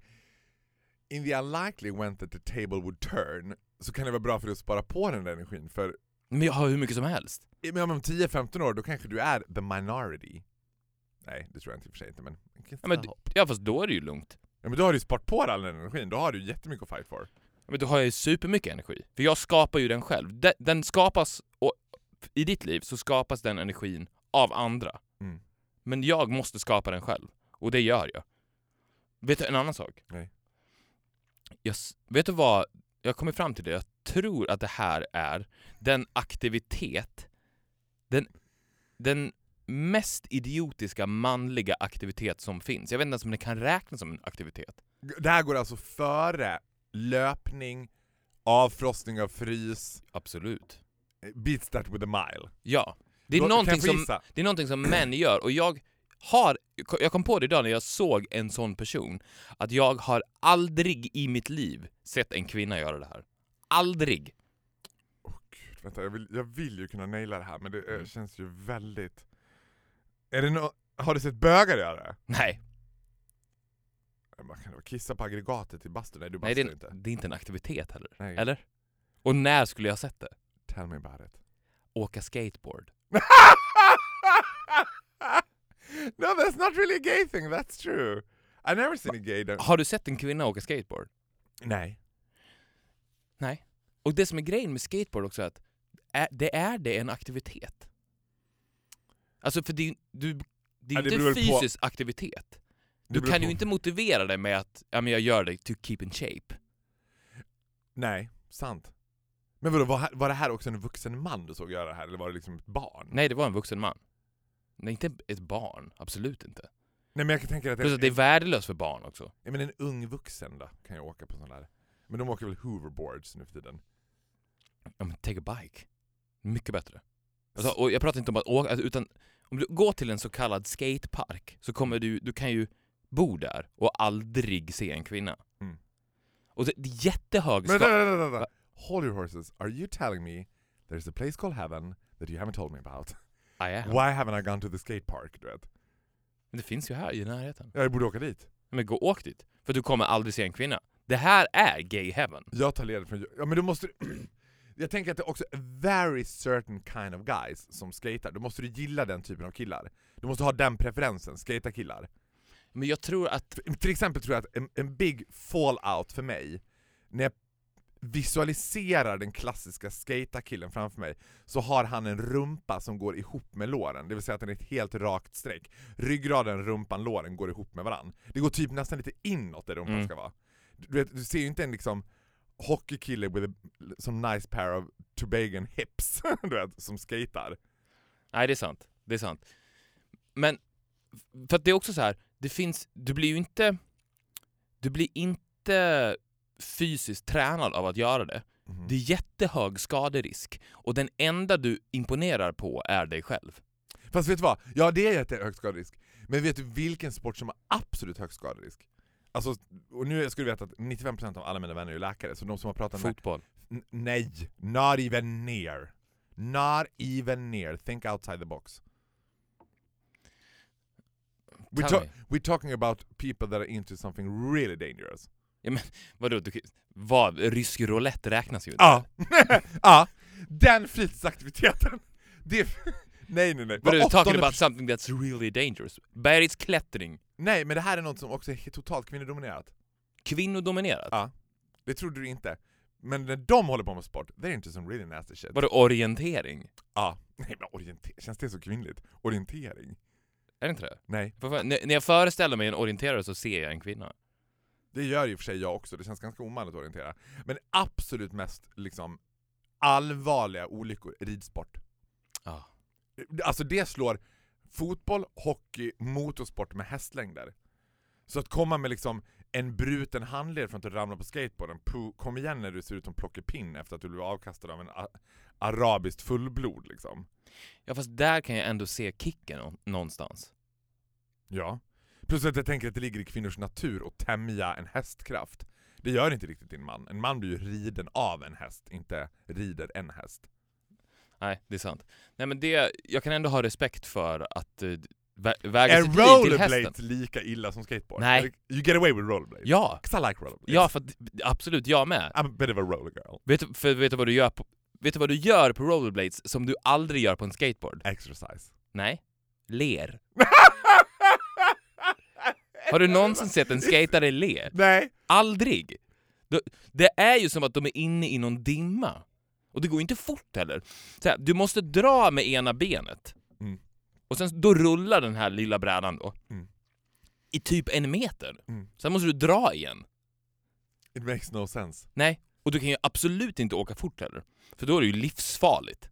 In the unlikely event that the table would turn, så kan det vara bra för dig att spara på den där energin, för Men jag har hur mycket som helst. men om 10-15 år då kanske du är the minority. Nej, det tror jag inte i och för sig inte, men... Ja, men, ja fast då är det ju lugnt. Ja, men då har du ju sparat på all den energin, då har du jättemycket att fight for. Men då har jag ju supermycket energi. För jag skapar ju den själv. Den, den skapas, och i ditt liv så skapas den energin av andra. Mm. Men jag måste skapa den själv. Och det gör jag. Vet du en annan sak? Nej. Jag, vet du vad? Jag kommer fram till det. Jag tror att det här är den aktivitet, den, den mest idiotiska manliga aktivitet som finns. Jag vet inte ens om det kan räknas som en aktivitet. Det här går alltså före löpning, avfrostning av frys, Absolut. beats that with a mile. Ja. Det är, Då- kan någonting jag få som, gissa? det är någonting som män gör och jag har, jag kom på det idag när jag såg en sån person, att jag har aldrig i mitt liv sett en kvinna göra det här. Aldrig! Åh gud, vänta, jag vill, jag vill ju kunna naila det här men det eh, Mm. känns ju väldigt... Är det nå har du sett bögar göra det? Nej, Vad kan? Kissa på aggregatet i bastun? Nej du nej bastar det, är, inte. det är inte en aktivitet heller. Nej. Eller? Och när skulle jag ha sett det? Tell me about it. Åka skateboard. (laughs) no that's not really a gay thing, that's true. I never seen a gay. Har du sett en kvinna åka skateboard? Nej. Nej. Och det som är grejen med skateboard också är att det är det en aktivitet. Alltså för det, du, det är Ja, det inte väl på- fysisk aktivitet. Det Du kan på- ju inte motivera dig med att ja, men jag gör det to keep in shape. Nej, sant. Men vadå, var, var det här också en vuxen man du såg göra det här, eller var det liksom ett barn? Nej, det var en vuxen man. Nej, inte ett barn. Absolut inte. Nej men jag kan tänka att Plus att det är värdelöst för barn också. ja, men en ung vuxen då, kan ju åka på sån där. Men de åker väl hoverboards nu för tiden? Ja, men take a bike. Mycket bättre. Alltså, och jag pratar inte om att åka, alltså, utan om du går till en så kallad skatepark så kommer du, du kan ju bo där och aldrig se en kvinna. Mm. Och det, det är jättehög Men ska- vänta, vänta, vänta. Hold your horses. Are you telling me there's a place called heaven that you haven't told me about? Ah, ja. Why haven't I gone to the skate park? Du vet? Men det finns ju här i närheten. Jag borde åka dit. Men gå åk dit. För du kommer aldrig se en kvinna. Det här är gay heaven. Jag tar ledigt från... Ja men du måste... (clears throat) Jag tänker att det är också a very certain kind of guys som skater. Då måste du gilla den typen av killar. Du måste ha den preferensen, skata killar. Men jag tror att... Till exempel tror jag att en, en big fallout för mig, när jag visualiserar den klassiska skata killen framför mig, så har han en rumpa som går ihop med låren, det vill säga att den är ett helt rakt streck. Ryggraden, rumpan, låren går ihop med varann. Det går typ nästan lite inåt där rumpan Mm. ska vara. Du, vet, du ser ju inte en liksom hockeykille with a some nice pair of Tobagan hips, (laughs) du vet, som skatar. Nej, det är sant. Det är sant. Men, för att det är också så här, det finns, du blir ju inte, du blir inte fysiskt tränad av att göra det. Mhm. Det är jättehög skaderisk och den enda du imponerar på är dig själv. Fast vet du vad? Ja det är jättehög skaderisk. Men vet du vilken sport som har absolut hög skaderisk? Alltså, och nu ska du veta att 95% av alla mina vänner är läkare, så de som har pratat med... Fotboll. N- nej, not even near. Not even near. Think outside the box. We're, ta- we're talking about people that are into something really dangerous. Vadå, du, vad? Rysk roulette räknas ju inte. Ja, (laughs) ja. Den fritidsaktiviteten. Det... Nej nej nej. But are talking about something that's really dangerous. Bergsklättring. Nej men det här är något som också är totalt kvinnodominerat. Kvinnodominerat. Ja. Det trodde du inte. Men när de håller på med sport, they're into some really nasty shit. Vadå orientering? Ja. (laughs) Nej men orientering, känns det så kvinnligt? Orientering? Är det inte det? Nej. För fan, när när jag föreställer mig en orienterare så ser jag en kvinna. Det gör ju för sig jag också, det känns ganska omanligt att orientera. Men absolut mest liksom allvarliga olyckor, ridsport. Ja. Alltså det slår fotboll, hockey, motorsport med hästlängder. Så att komma med liksom en bruten handled från att du ramlar på skateboarden, puh, kom igen när du ser ut som plockepinn efter att du blev avkastad av en arabiskt fullblod liksom. Ja fast där kan jag ändå se kicken nå- någonstans. Ja. Plus att jag tänker att det ligger i kvinnors natur att tämja en hästkraft. Det gör inte riktigt din man. En man blir ju riden av en häst, inte rider en häst. Nej, det är sant. Nej men det, jag kan ändå ha respekt för att uh, vä- väga Är sitt liv till hästen. lika illa som skateboard? Nej. You get away with rollerblades? Ja! 'Cause I like rollerblades. Ja, för att, absolut, jag med. I'm a bit of a roller girl. Vet, för, vet du vad du gör på, vet du vad du gör på rollerblades som du aldrig gör på en skateboard? Exercise. Nej. Ler. Har du någonsin sett en skatare le? Nej. Aldrig! Det är ju som att de är inne i någon dimma. Och det går inte fort heller. Så här, du måste dra med ena benet. Mm. Och sen då rullar den här lilla brädan då. Mm. I typ en meter. Mm. Sen måste du dra igen. It makes no sense. Nej, och du kan ju absolut inte åka fort heller. För då är det ju livsfarligt.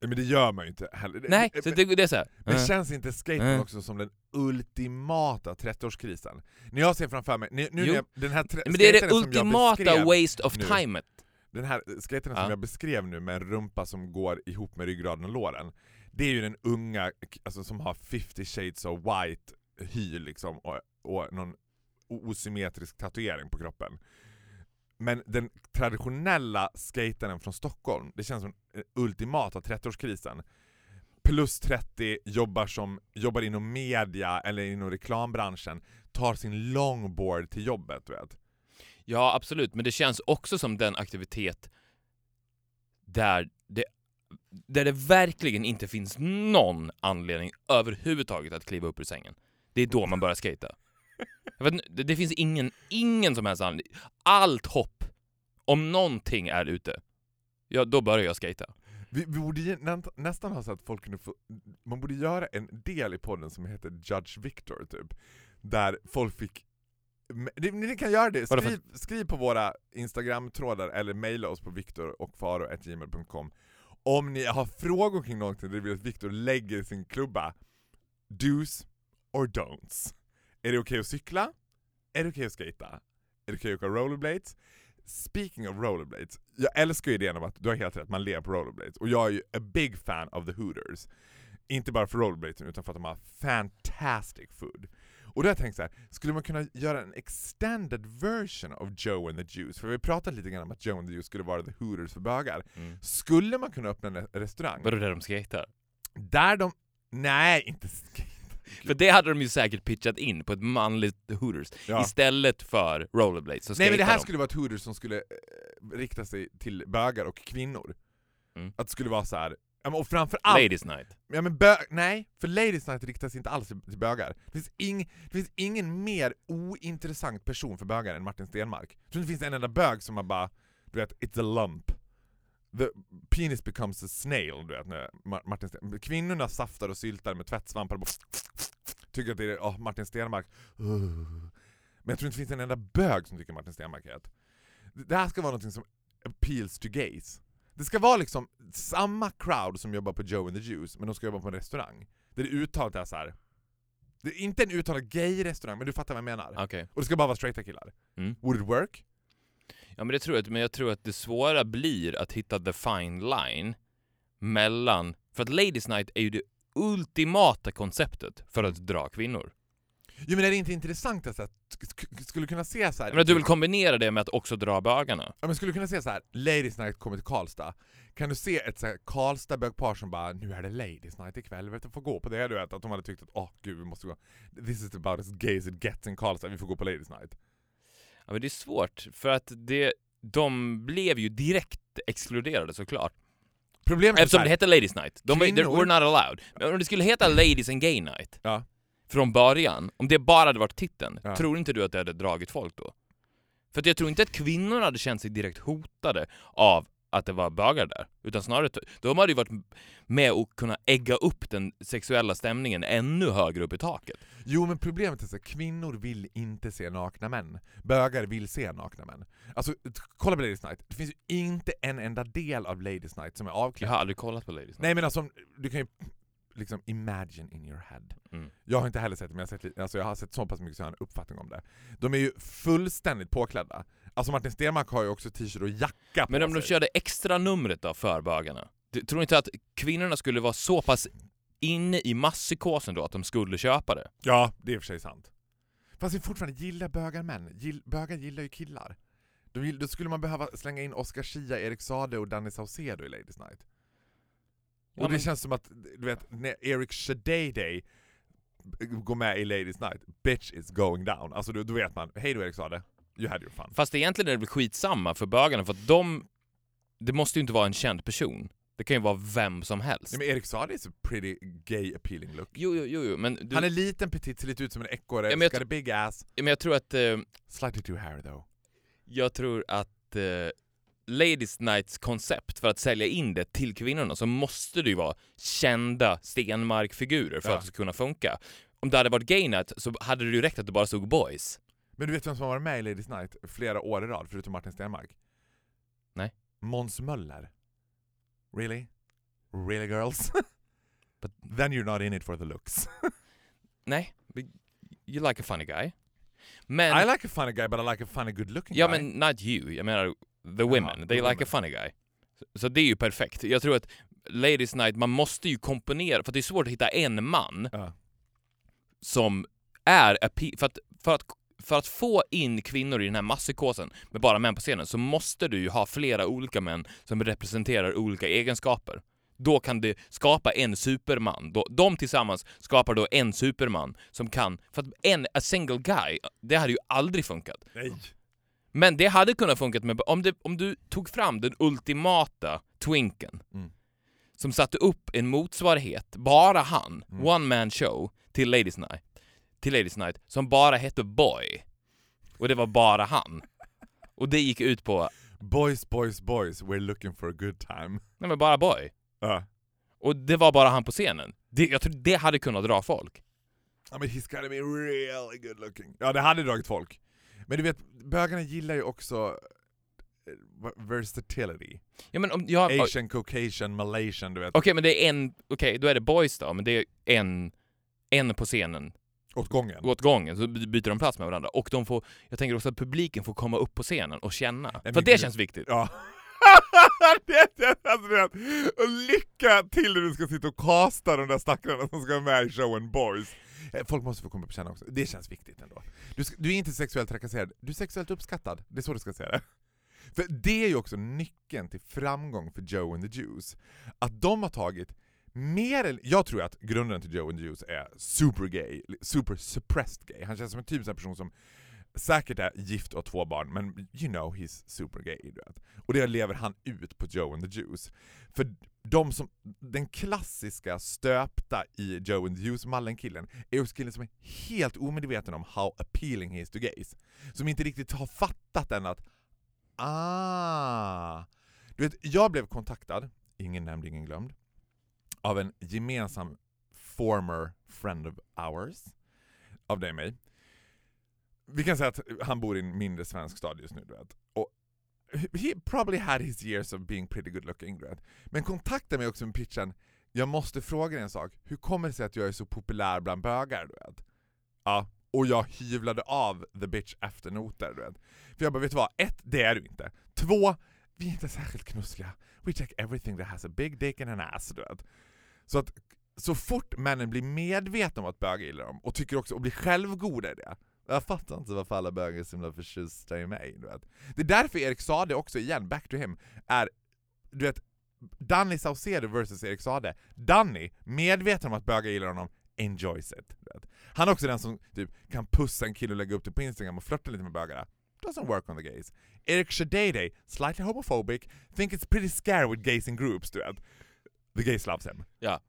Men det gör man ju inte heller. Nej, men- så det, det är såhär. Men känns inte skateboard Mm. också som den ultimata 30-årskrisen? När jag ser framför mig, nu, nu när jag, den här Men det är det ultimata waste of nu. time. Den här skataren Ja. som jag beskrev nu med en rumpa som går ihop med ryggraden och låren, det är ju den unga, alltså som har 50 shades of white hy liksom och, och någon osymmetrisk tatuering på kroppen. Men den traditionella skataren från Stockholm, det känns som den ultimata 30-årskrisen. Plus 30, jobbar, som, jobbar inom media eller inom reklambranschen, tar sin longboard till jobbet. Vet. Ja, absolut, men det känns också som den aktivitet där det, där det verkligen inte finns någon anledning överhuvudtaget att kliva upp ur sängen. Det är då man börjar skata. Det, det finns ingen, ingen som helst anledning. Allt hopp, om någonting är ute, ja då börjar jag skata. Vi, vi borde nä, nästan ha så att folk kunde få, man borde göra en del i podden som heter Judge Victor typ. Där folk fick ni, ni kan göra det, skriv, skriv på våra Instagram-trådar eller mejla oss på viktorochfaro.gmail.com om ni har frågor kring någonting där ni vill att Viktor lägger sin klubba. Do's or don'ts. Är det okej okay att cykla? Är det okej okay att skata? Är det okej okay att åka rollerblades? Speaking of rollerblades, jag älskar idén om att du har helt rätt, man lever på rollerblades. Och jag är ju a big fan of the Hooters. Inte bara för rollerbladesen utan för att de har fantastic food. Och då har jag tänkt så här, skulle man kunna göra en extended version av Joe and the Juice? För vi pratat lite grann om att Joe and the Juice skulle vara the Hooters för bögar. Mm. Skulle man kunna öppna en restaurang? Vadå där de skejtar? Där de... Nej, inte skate. För det hade de ju säkert pitchat in på ett manligt Hooters Ja. istället för rollerblades. Nej men det här de. skulle vara ett Hooters som skulle eh, rikta sig till bögar och kvinnor. Mm. Att det skulle vara så här. Ja, men och framförallt... Ladies night. Ja, men bö nej, för Ladies Night riktar sig inte alls till, bögar. Det finns, ing, det finns ingen mer ointressant person för bögar än Martin Stenmark. Jag tror inte det finns en enda bög som har bara, du vet, it's a lump. The penis becomes a snail, du vet. När Martin Kvinnorna saftar och syltar med tvättsvampar och tycker att det är oh, Martin Stenmark. Men jag tror inte det finns en enda bög som tycker Martin Stenmark är ett. Det här ska vara något som appeals to gays. Det ska vara liksom samma crowd som jobbar på Joe and the Juice, men de ska jobba på en restaurang. Där det uttalet är så här. Det är inte en uttalad gay-restaurang, men du fattar vad jag menar. Okej. Och det ska bara vara straighta killar. Mm. Would it work? Ja men det tror jag, men jag tror att det svåra blir att hitta the fine line mellan, för att Ladies Night är ju det ultimata konceptet för att dra kvinnor. Jo men är det inte intressant att så här, skulle kunna se så här. Men att du vill kombinera det med att också dra bögarna. Ja men skulle kunna se så här. Ladies Night kommer till Karlstad. Kan du se ett så här Karlstad bögpar som bara nu är det Ladies Night ikväll, vet du får gå på det du vet. Att de hade tyckt att åh gud vi måste gå. This is about as gay as it gets in Karlstad, vi får gå på Ladies Night. Ja men det är svårt, för att det, de blev ju direkt exkluderade såklart. Problemet Eftersom det hette Ladies Night. De Kvinnor- were not allowed. Men om det skulle heta Ladies and Gay Night Ja. Från början, om det bara hade varit titeln, Ja. tror inte du att det hade dragit folk då? För jag tror inte att kvinnorna hade känt sig direkt hotade av att det var bögar där. Utan snarare, de hade ju varit med och kunna ägga upp den sexuella stämningen ännu högre upp i taket. Jo men problemet är så kvinnor vill inte se nakna män. Bögar vill se nakna män. Alltså kolla på Ladies Night, det finns ju inte en enda del av Ladies Night som är Jag avklädd. har aldrig kollat på Ladies Night. Nej men alltså, du kan ju liksom imagine in your head. Mm. Jag har inte heller sett det, men jag har sett, alltså jag har sett så pass mycket så jag har en uppfattning om det. De är ju fullständigt påklädda. Alltså Martin Stenmarck har ju också t-shirt och jacka på Men om de sig. körde extra numret då för bögarna? Du tror inte att kvinnorna skulle vara så pass inne i masspsykosen då att de skulle köpa det? Ja, det är i och för sig sant. Fast vi fortfarande gillar bögar män. Gill, bögar gillar ju killar. Då, då skulle man behöva slänga in Oscar Schia, Erik Sade och Danny Saucedo i Ladies Night. Ja, och det men- känns som att, du vet, när Eric Shadayday går med i Ladies Night, bitch is going down. Alltså då, då vet man, hej då Erik Sade, you had your fun. Fast egentligen är det väl skitsamma för bögarna för att de... Det måste ju inte vara en känd person. Det kan ju vara vem som helst. Nej, men Erik Sade is a pretty gay appealing look. Jo, jo, jo, jo men, du, Han är liten, petit, ser lite ut som en ekorre, Ja, got a big ass. men jag tror att... Eh, Slightly too hairy though. jag tror att eh, Ladies Nights koncept, för att sälja in det till kvinnorna, så måste det ju vara kända Stenmark-figurer för Ja. att det ska kunna funka. Om det hade varit Gay Night så hade det ju räckt att det bara stod boys. Men du vet vem som har varit med i Ladies Night flera år i rad, förutom Martin Stenmarck? Nej. Måns Möller. Really? Really girls? (laughs) But- Then you're not in it for the looks. (laughs) Nej, you like a funny guy. Men... I like a funny guy but I like a funny good looking Ja guy. men not you, jag menar the women, Jaha, they the like a women. funny guy. Så, så det är ju perfekt. Jag tror att Ladies Night, man måste ju komponera, för det är svårt att hitta en man Ja. som är för att, för att för att få in kvinnor i den här masspsykosen med bara män på scenen så måste du ju ha flera olika män som representerar olika egenskaper. Då kan det skapa en superman. Då, de tillsammans skapar då en superman som kan... För att en, a single guy, det hade ju aldrig funkat. Nej. Men det hade kunnat funka med, om, det, om du tog fram den ultimata twinken Mm. som satte upp en motsvarighet, bara han, Mm. one man show, till Ladies Night, till Ladies Night, som bara hette Boy. Och det var bara han. Och det gick ut på, Boys, boys, boys, we're looking for a good time. nej men bara Boy. Ja. Och det var bara han på scenen. Det, jag tror det hade kunnat dra folk. I mean he's gotta be really good looking. Ja det hade dragit folk. Men du vet, bögarna gillar ju också eh, versatility. Ja men om. Okej Asian, Caucasian, Malaysian, du vet. men det är en, okej då är det Boys då, men det är en, en på scenen Åt gången. åt gången, så by- byter de plats med varandra. Och de får, jag tänker också att publiken får komma upp på scenen och känna. men För det gud. känns viktigt. Ja. (laughs) det, det, alltså. Och lycka till när du ska sitta och casta de där stackarna som ska vara med i showen Boys. Eh, folk måste få komma på känna också. Det känns viktigt ändå. Du, ska, du är inte sexuellt trakasserad, du är sexuellt uppskattad. Det är så du ska säga det. För det är ju också nyckeln till framgång för Joe and the Juice. Att de har tagit mer än, jag tror att grunden till Joe and the Juice är super gay, super suppressed gay. Han känns som en typisk person som säkert är gift och har två barn, men you know he's super gay. Du vet. Och det lever han ut på Joe and the Juice. För de som, den klassiska stöpta i Joe and the Juice-mallen killen är också killen som är helt omedveten om how appealing he is to gays. Som inte riktigt har fattat än att ah, du vet, jag blev kontaktad, ingen nämnd, ingen glömd, av en gemensam former friend of ours, av dig och mig. Vi kan säga att han bor i en mindre svensk stad just nu, du vet. Och he probably had his years of being pretty good looking, Right? Men kontakta mig också med pitchen, jag måste fråga dig en sak, hur kommer det sig att jag är så populär bland bögar, du vet? Ja, och jag hyvlade av the bitch efternoter, du vet. För jag bara, vet du vad? Ett, det är du inte. Två, vi är inte särskilt knussliga. We check everything that has a big dick and an ass, du vet. Så att så fort männen blir medvetna om att bögar gillar dem, och tycker också, och blir självgoda i det, jag fattar inte varför alla bögar är så himla förtjusta i mig. Du vet. Det är därför Erik Sade också, igen, back to him, är, du vet, Danny Saucedo versus Erik Sade. Danny, medveten om att bögar gillar honom, enjoys it. Du vet. Han är också den som typ, kan pussa en kille och lägga upp det på Instagram och flörta lite med bögarna. Doesn't work on the gays. Erik Shadede, slightly homophobic, think it's pretty scary with gays in groups, du vet. The gays loves him. Ja.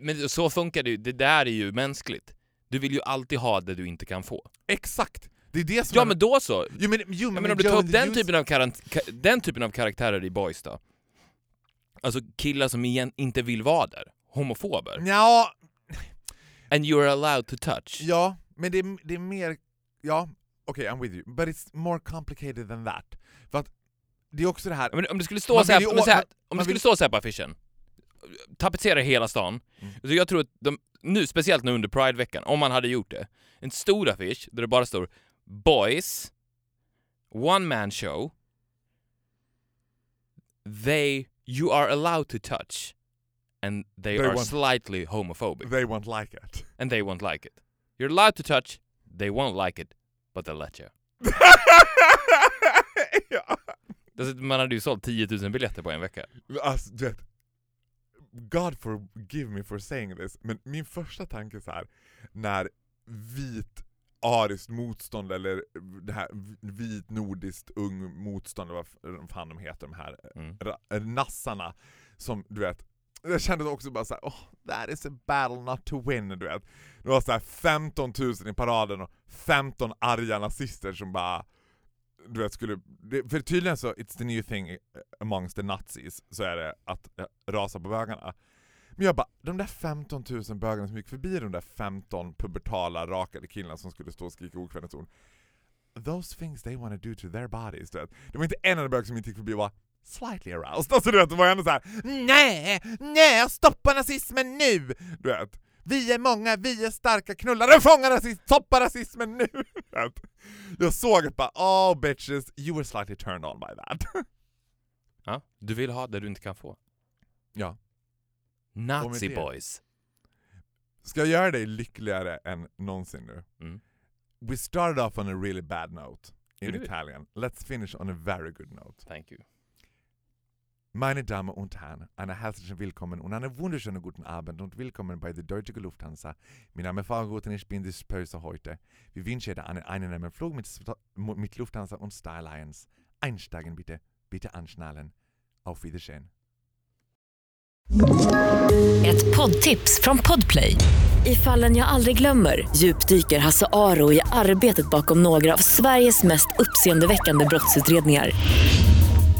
Men så funkar det ju, det där är ju mänskligt. Du vill ju alltid ha det du inte kan få. Exakt! Det är det som Ja är- men då så! Jo, men, jo, Ja, men, men om du tar upp den Juice- typen, av karant- ka- den typen av karaktärer i Boys då? Alltså killar som igen inte vill vara där. Homofober. Ja, And you're allowed to touch. ja, men det är, det är mer... Ja, okej, I'm with you. But it's more complicated than that. För att det är också det här... Men om det skulle stå Man så här, vill ju om det, å- så här, man- om man det skulle vill- stå så här på affischen, tapetsera hela stan. Mm. Så jag tror att de, nu, speciellt nu under Pride-veckan, om man hade gjort det, en stor affisch där det bara står Boys, One Man Show, They, you are allowed to touch, and they, They are want- slightly homophobic, They won't like it. and they won't like it. You're allowed to touch, they won't like it, but they'll let you. (laughs) ja. Alltså, Man hade ju sålt 10 000 biljetter på en vecka. Alltså, du vet, God forgive me for saying this, men min första tanke så här när vit ariskt motstånd eller det här vit nordiskt ung motstånd, vad fan de heter, de här Mm. nassarna som du vet jag kände också bara såhär, oh, that is a battle not to win, du vet. Det var såhär 15 000 i paraden och 15 arga nazister som bara du vet, skulle, för tydligen så, it's the new thing amongst the nazis, så är det att eh, rasa på bögarna. Men jag bara, de där 15 000 bögarna som gick förbi de där 15 pubertala rakade killarna som skulle stå och skrika okvädningsord. Those things they want to do to their bodies, du vet. Det var inte en enda bög som inte gick förbi och var slightly aroused. Alltså du vet, det var ändå såhär Nej, nej, stoppa nazismen nu! Du vet. Vi är många, vi är starka knullare, fånga rasism, stoppa rasismen nu! Jag såg att bara, oh bitches, you were slightly turned on by that. Ja, du vill ha det du inte kan få. ja. Nazi det- boys. Ska jag göra dig lyckligare än någonsin nu? Mm. We started off on a really bad note in? Italian. Let's finish on a very good note. Thank you. Meine Damen und Herren, eine herzliche Willkommen und einen wunderschönen guten Abend und willkommen bei der Deutsche Lufthansa. Min Name ist Fahrguten, ich bin die Spöse heute. Wir wünschen dir einen angenehmen Flug mit, mit Lufthansa und Star Alliance. Einsteigen bitte, bitte anschnallen. Auf Wiedersehen. Ett poddtips från Podplay. I fallen jag aldrig glömmer djupdyker Hasse Aro i arbetet bakom några av Sveriges mest uppseendeväckande brottsutredningar.